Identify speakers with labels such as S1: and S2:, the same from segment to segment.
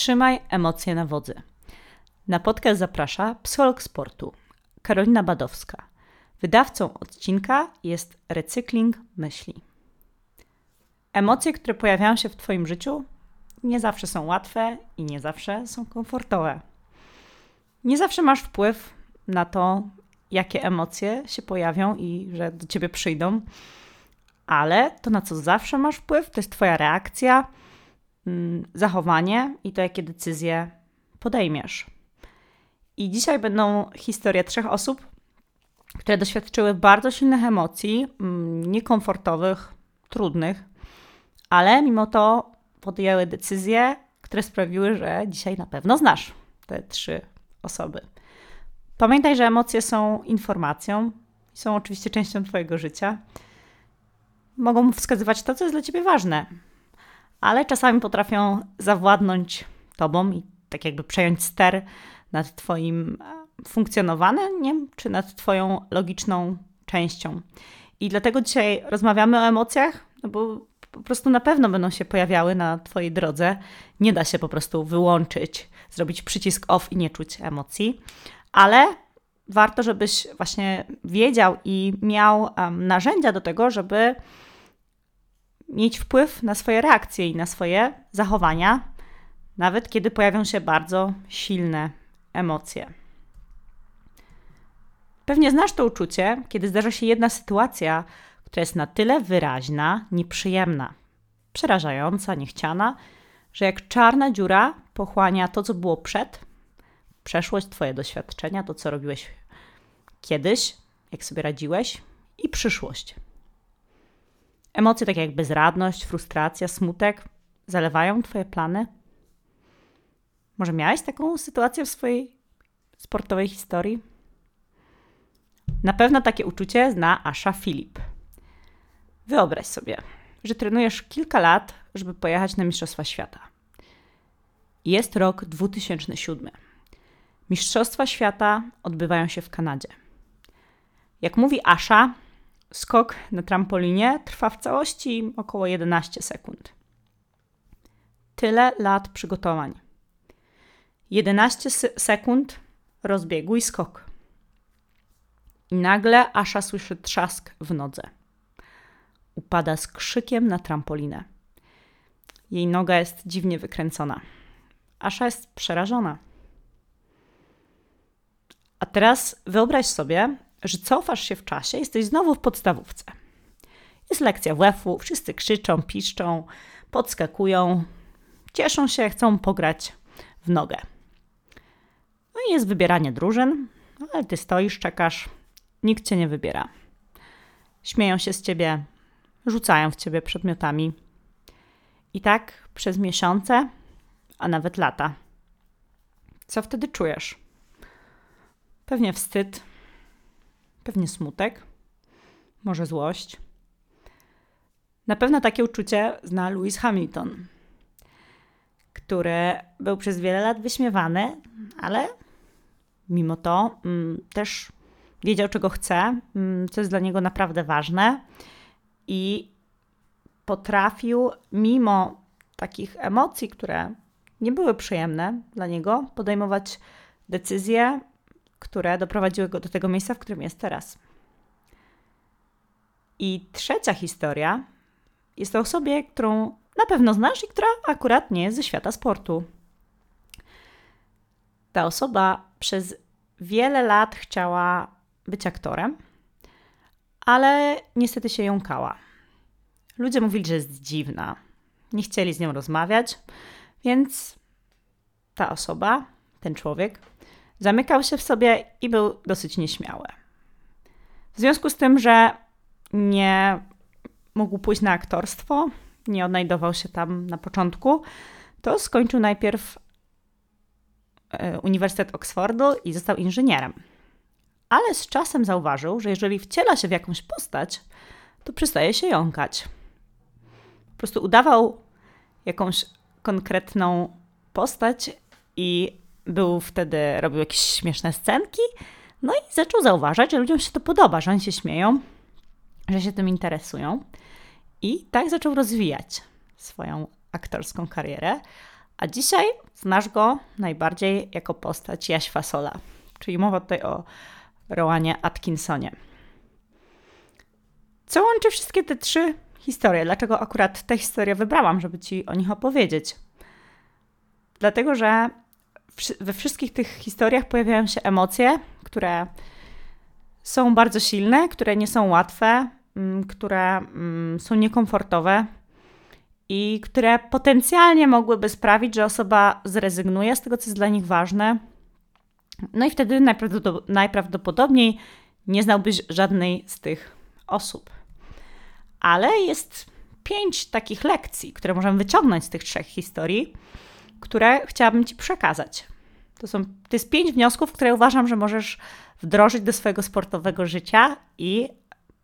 S1: Trzymaj emocje na wodzy. Na podcast zaprasza psycholog sportu Karolina Badowska. Wydawcą odcinka jest Recykling Myśli. Emocje, które pojawiają się w Twoim życiu, nie zawsze są łatwe i nie zawsze są komfortowe. Nie zawsze masz wpływ na to, jakie emocje się pojawią i że do ciebie przyjdą, ale to, na co zawsze masz wpływ, to jest Twoja reakcja, zachowanie i to, jakie decyzje podejmiesz. I dzisiaj będą historie trzech osób, które doświadczyły bardzo silnych emocji, mm, niekomfortowych, trudnych, ale mimo to podjęły decyzje, które sprawiły, że dzisiaj na pewno znasz te trzy osoby. Pamiętaj, że emocje są informacją, są oczywiście częścią Twojego życia. Mogą wskazywać to, co jest dla Ciebie ważne, ale czasami potrafią zawładnąć Tobą i tak jakby przejąć ster nad Twoim e, funkcjonowaniem czy nad Twoją logiczną częścią. I dlatego dzisiaj rozmawiamy o emocjach, no bo po prostu na pewno będą się pojawiały na Twojej drodze. Nie da się po prostu wyłączyć, zrobić przycisk off i nie czuć emocji, ale warto, żebyś właśnie wiedział i miał um, narzędzia do tego, żeby mieć wpływ na swoje reakcje i na swoje zachowania, nawet kiedy pojawią się bardzo silne emocje. Pewnie znasz to uczucie, kiedy zdarza się jedna sytuacja, która jest na tyle wyraźna, nieprzyjemna, przerażająca, niechciana, że jak czarna dziura pochłania to, co było przed, przeszłość, Twoje doświadczenia, to, co robiłeś kiedyś, jak sobie radziłeś, i przyszłość. Emocje takie jak bezradność, frustracja, smutek zalewają Twoje plany. Może miałeś taką sytuację w swojej sportowej historii? Na pewno takie uczucie zna Asha Filip. Wyobraź sobie, że trenujesz kilka lat, żeby pojechać na Mistrzostwa Świata. Jest rok 2007. Mistrzostwa Świata odbywają się w Kanadzie. Jak mówi Asha, skok na trampolinie trwa w całości około 11 sekund. Tyle lat przygotowań. 11 sekund rozbiegu i skok. I nagle Asha słyszy trzask w nodze. Upada z krzykiem na trampolinę. Jej noga jest dziwnie wykręcona. Asha jest przerażona. A teraz wyobraź sobie, że cofasz się w czasie, jesteś znowu w podstawówce. Jest lekcja WF-u, wszyscy krzyczą, piszczą, podskakują, cieszą się, chcą pograć w nogę. No i jest wybieranie drużyn, no ale ty stoisz, czekasz, nikt cię nie wybiera. Śmieją się z ciebie, rzucają w ciebie przedmiotami. I tak przez miesiące, a nawet lata. Co wtedy czujesz? Pewnie wstyd, pewnie smutek, może złość. Na pewno takie uczucie zna Lewis Hamilton, który był przez wiele lat wyśmiewany, ale mimo to mm, też wiedział, czego chce, mm, co jest dla niego naprawdę ważne i potrafił, mimo takich emocji, które nie były przyjemne dla niego, podejmować decyzje, które doprowadziły go do tego miejsca, w którym jest teraz. I trzecia historia jest o osobie, którą na pewno znasz i która akurat nie jest ze świata sportu. Ta osoba przez wiele lat chciała być aktorem, ale niestety się jąkała. Ludzie mówili, że jest dziwna. Nie chcieli z nią rozmawiać, więc ta osoba, ten człowiek, zamykał się w sobie i był dosyć nieśmiały. W związku z tym, że nie mógł pójść na aktorstwo, nie odnajdował się tam na początku, to skończył najpierw e, Uniwersytet Oxfordu i został inżynierem. Ale z czasem zauważył, że jeżeli wciela się w jakąś postać, to przestaje się jąkać. Po prostu udawał jakąś konkretną postać i był wtedy, robił jakieś śmieszne scenki, no i zaczął zauważać, że ludziom się to podoba, że oni się śmieją, że się tym interesują. I tak zaczął rozwijać swoją aktorską karierę, A dzisiaj znasz go najbardziej jako postać Jaś Fasola, czyli mowa tutaj o Rowanie Atkinsonie. Co łączy wszystkie te trzy historie? Dlaczego akurat tę historię wybrałam, żeby Ci o nich opowiedzieć? Dlatego, że we wszystkich tych historiach pojawiają się emocje, które są bardzo silne, które nie są łatwe, mm, które mm, są niekomfortowe i które potencjalnie mogłyby sprawić, że osoba zrezygnuje z tego, co jest dla nich ważne. No i wtedy najprawdopodobniej nie znałbyś żadnej z tych osób. Ale jest pięć takich lekcji, które możemy wyciągnąć z tych trzech historii, które chciałabym Ci przekazać. To, są, to jest pięć wniosków, które uważam, że możesz wdrożyć do swojego sportowego życia i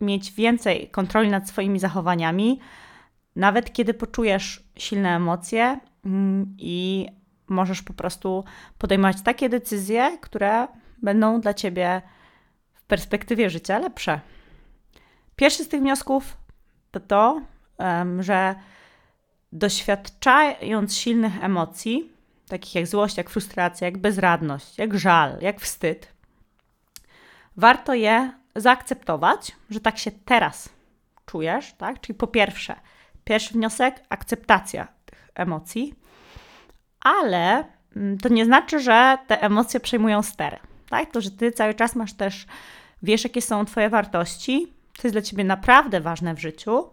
S1: mieć więcej kontroli nad swoimi zachowaniami, nawet kiedy poczujesz silne emocje mm, i możesz po prostu podejmować takie decyzje, które będą dla ciebie w perspektywie życia lepsze. Pierwszy z tych wniosków to to, że doświadczając silnych emocji, takich jak złość, jak frustracja, jak bezradność, jak żal, jak wstyd, warto je zaakceptować, że tak się teraz czujesz, tak? Czyli po pierwsze, pierwszy wniosek akceptacja tych emocji, ale mm, to nie znaczy, że te emocje przejmują ster. Tak? To, że ty cały czas masz też, wiesz, jakie są twoje wartości, co jest dla ciebie naprawdę ważne w życiu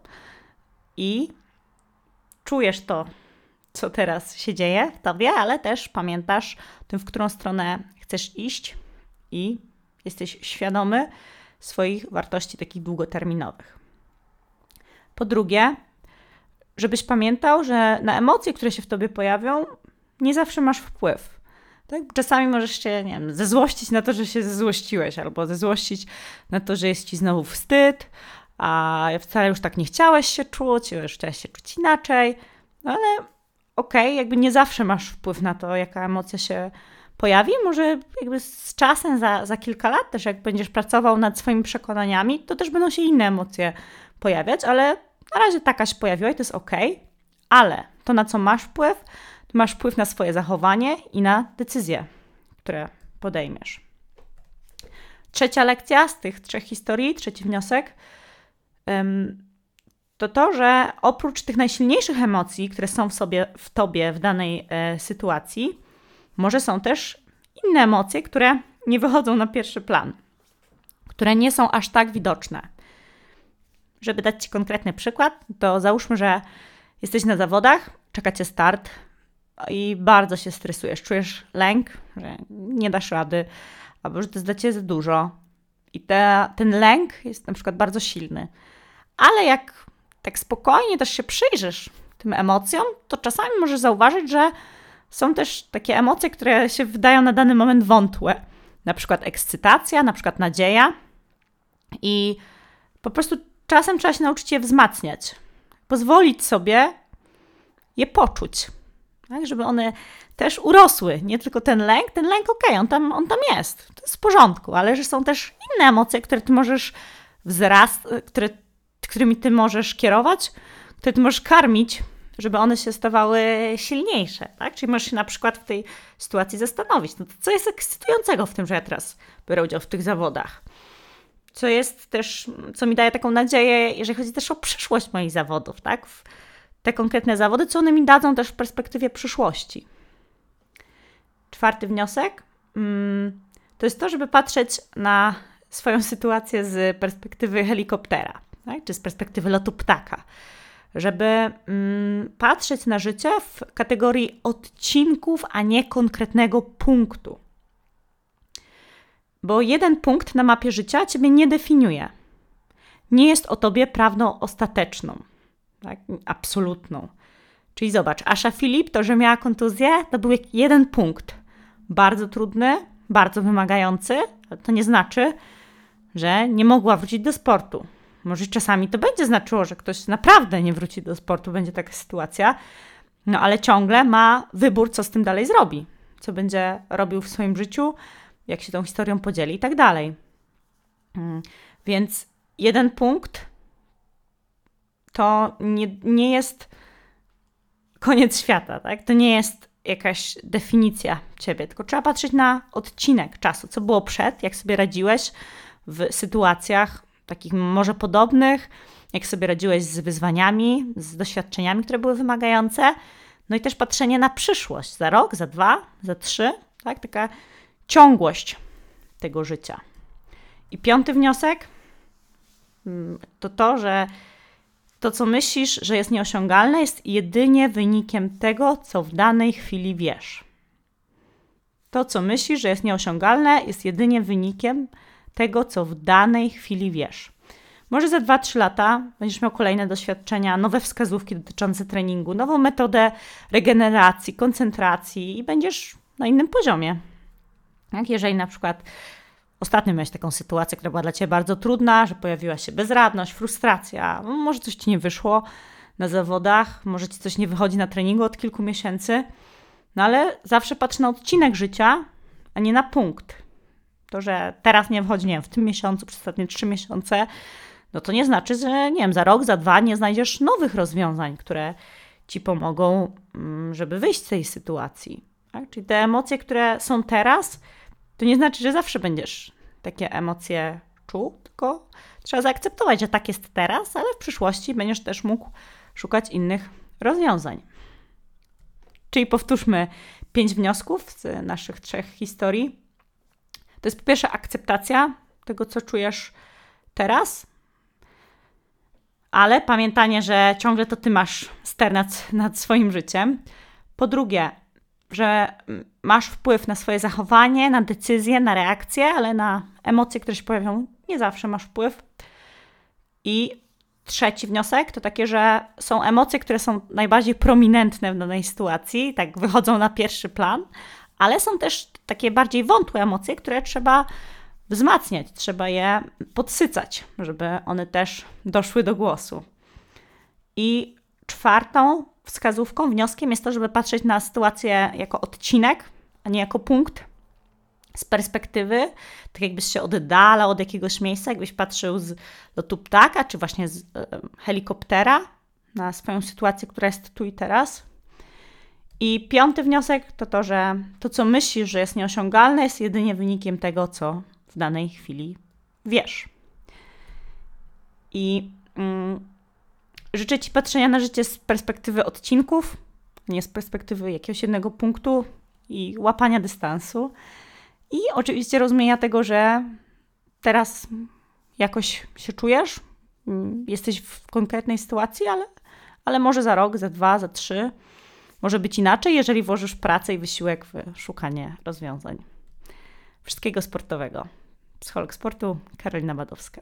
S1: i czujesz to, co teraz się dzieje w tobie, ale też pamiętasz tym, w którą stronę chcesz iść i jesteś świadomy swoich wartości takich długoterminowych. Po drugie, żebyś pamiętał, że na emocje, które się w tobie pojawią, nie zawsze masz wpływ. Tak? Czasami możesz się, nie wiem, zezłościć na to, że się zezłościłeś, albo zezłościć na to, że jest ci znowu wstyd, a wcale już tak nie chciałeś się czuć, już chciałeś się czuć inaczej, no ale okej, okay, jakby nie zawsze masz wpływ na to, jaka emocja się pojawi. Może jakby z czasem, za, za kilka lat też, jak będziesz pracował nad swoimi przekonaniami, to też będą się inne emocje pojawiać, ale na razie taka się pojawiła i to jest ok. Ale to, na co masz wpływ, to masz wpływ na swoje zachowanie i na decyzje, które podejmiesz. Trzecia lekcja z tych trzech historii, trzeci wniosek, to to, że oprócz tych najsilniejszych emocji, które są w sobie, w tobie w danej e, sytuacji, może są też inne emocje, które nie wychodzą na pierwszy plan, które nie są aż tak widoczne. Żeby dać Ci konkretny przykład, to załóżmy, że jesteś na zawodach, czeka Cię start i bardzo się stresujesz, czujesz lęk, że nie dasz rady, albo że to Ciebie za dużo. I te, ten lęk jest na przykład bardzo silny. Ale jak tak spokojnie też się przyjrzysz tym emocjom, to czasami możesz zauważyć, że są też takie emocje, które się wydają na dany moment wątłe. Na przykład ekscytacja, na przykład nadzieja. I po prostu czasem trzeba się nauczyć je wzmacniać. Pozwolić sobie je poczuć. Tak? Żeby one też urosły. Nie tylko ten lęk. Ten lęk, okej, okay, on, tam, on tam jest. To jest w porządku, ale że są też inne emocje, które ty możesz wzrast, które, którymi ty możesz kierować, które ty możesz karmić żeby one się stawały silniejsze, tak? Czyli możesz się na przykład w tej sytuacji zastanowić, no co jest ekscytującego w tym, że ja teraz biorę udział w tych zawodach? Co jest też, co mi daje taką nadzieję, jeżeli chodzi też o przyszłość moich zawodów, tak? Te konkretne zawody, co one mi dadzą też w perspektywie przyszłości. Czwarty wniosek mm, to jest to, żeby patrzeć na swoją sytuację z perspektywy helikoptera, tak? czy z perspektywy lotu ptaka żeby mm, patrzeć na życie w kategorii odcinków, a nie konkretnego punktu. Bo jeden punkt na mapie życia ciebie nie definiuje. Nie jest o tobie prawdą ostateczną, tak? absolutną. Czyli zobacz, Asha Filip, to, że miała kontuzję, to był jeden punkt. Bardzo trudny, bardzo wymagający, ale to nie znaczy, że nie mogła wrócić do sportu. Może czasami to będzie znaczyło, że ktoś naprawdę nie wróci do sportu, będzie taka sytuacja, no ale ciągle ma wybór, co z tym dalej zrobi, co będzie robił w swoim życiu, jak się tą historią podzieli i tak dalej. Mm, więc jeden punkt to nie, nie jest koniec świata, tak? To nie jest jakaś definicja ciebie, tylko trzeba patrzeć na odcinek czasu, co było przed, jak sobie radziłeś w sytuacjach takich może podobnych, jak sobie radziłeś z wyzwaniami, z doświadczeniami, które były wymagające. No i też patrzenie na przyszłość, za rok, za dwa, za trzy, tak? Taka ciągłość tego życia. I piąty wniosek mm, to to, że to, co myślisz, że jest nieosiągalne, jest jedynie wynikiem tego, co w danej chwili wiesz. To, co myślisz, że jest nieosiągalne, jest jedynie wynikiem tego, co w danej chwili wiesz. Może za 2-3 lata będziesz miał kolejne doświadczenia, nowe wskazówki dotyczące treningu, nową metodę regeneracji, koncentracji i będziesz na innym poziomie. Jak jeżeli na przykład ostatnio miałeś taką sytuację, która była dla Ciebie bardzo trudna, że pojawiła się bezradność, frustracja, no, może coś Ci nie wyszło na zawodach, może Ci coś nie wychodzi na treningu od kilku miesięcy, no ale zawsze patrz na odcinek życia, a nie na punkt. To, że teraz nie wychodzi, nie wiem, w tym miesiącu, przez ostatnie trzy miesiące, no to nie znaczy, że nie wiem, za rok, za dwa nie znajdziesz nowych rozwiązań, które Ci pomogą, mm, żeby wyjść z tej sytuacji. Tak? Czyli te emocje, które są teraz, to nie znaczy, że zawsze będziesz takie emocje czuł, tylko trzeba zaakceptować, że tak jest teraz, ale w przyszłości będziesz też mógł szukać innych rozwiązań. Czyli powtórzmy pięć wniosków z naszych trzech historii. To jest po pierwsze akceptacja tego, co czujesz teraz, ale pamiętanie, że ciągle to ty masz ster nad, nad swoim życiem. Po drugie, że masz wpływ na swoje zachowanie, na decyzje, na reakcje, ale na emocje, które się pojawią, nie zawsze masz wpływ. I trzeci wniosek to takie, że są emocje, które są najbardziej prominentne w danej sytuacji, tak wychodzą na pierwszy plan, ale są też takie bardziej wątłe emocje, które trzeba wzmacniać, trzeba je podsycać, żeby one też doszły do głosu. I czwartą wskazówką, wnioskiem jest to, żeby patrzeć na sytuację jako odcinek, a nie jako punkt z perspektywy, tak jakbyś się oddalał od jakiegoś miejsca, jakbyś patrzył z lotu ptaka, czy właśnie z e, helikoptera na swoją sytuację, która jest tu i teraz. I piąty wniosek to to, że to, co myślisz, że jest nieosiągalne, jest jedynie wynikiem tego, co w danej chwili wiesz. I mm, życzę Ci patrzenia na życie z perspektywy odcinków, nie z perspektywy jakiegoś jednego punktu i łapania dystansu. I oczywiście rozumienia tego, że teraz jakoś się czujesz, mm, jesteś w konkretnej sytuacji, ale, ale może za rok, za dwa, za trzy może być inaczej, jeżeli włożysz pracę i wysiłek w szukanie rozwiązań. Wszystkiego sportowego. Psycholog sportu Karolina Badowska.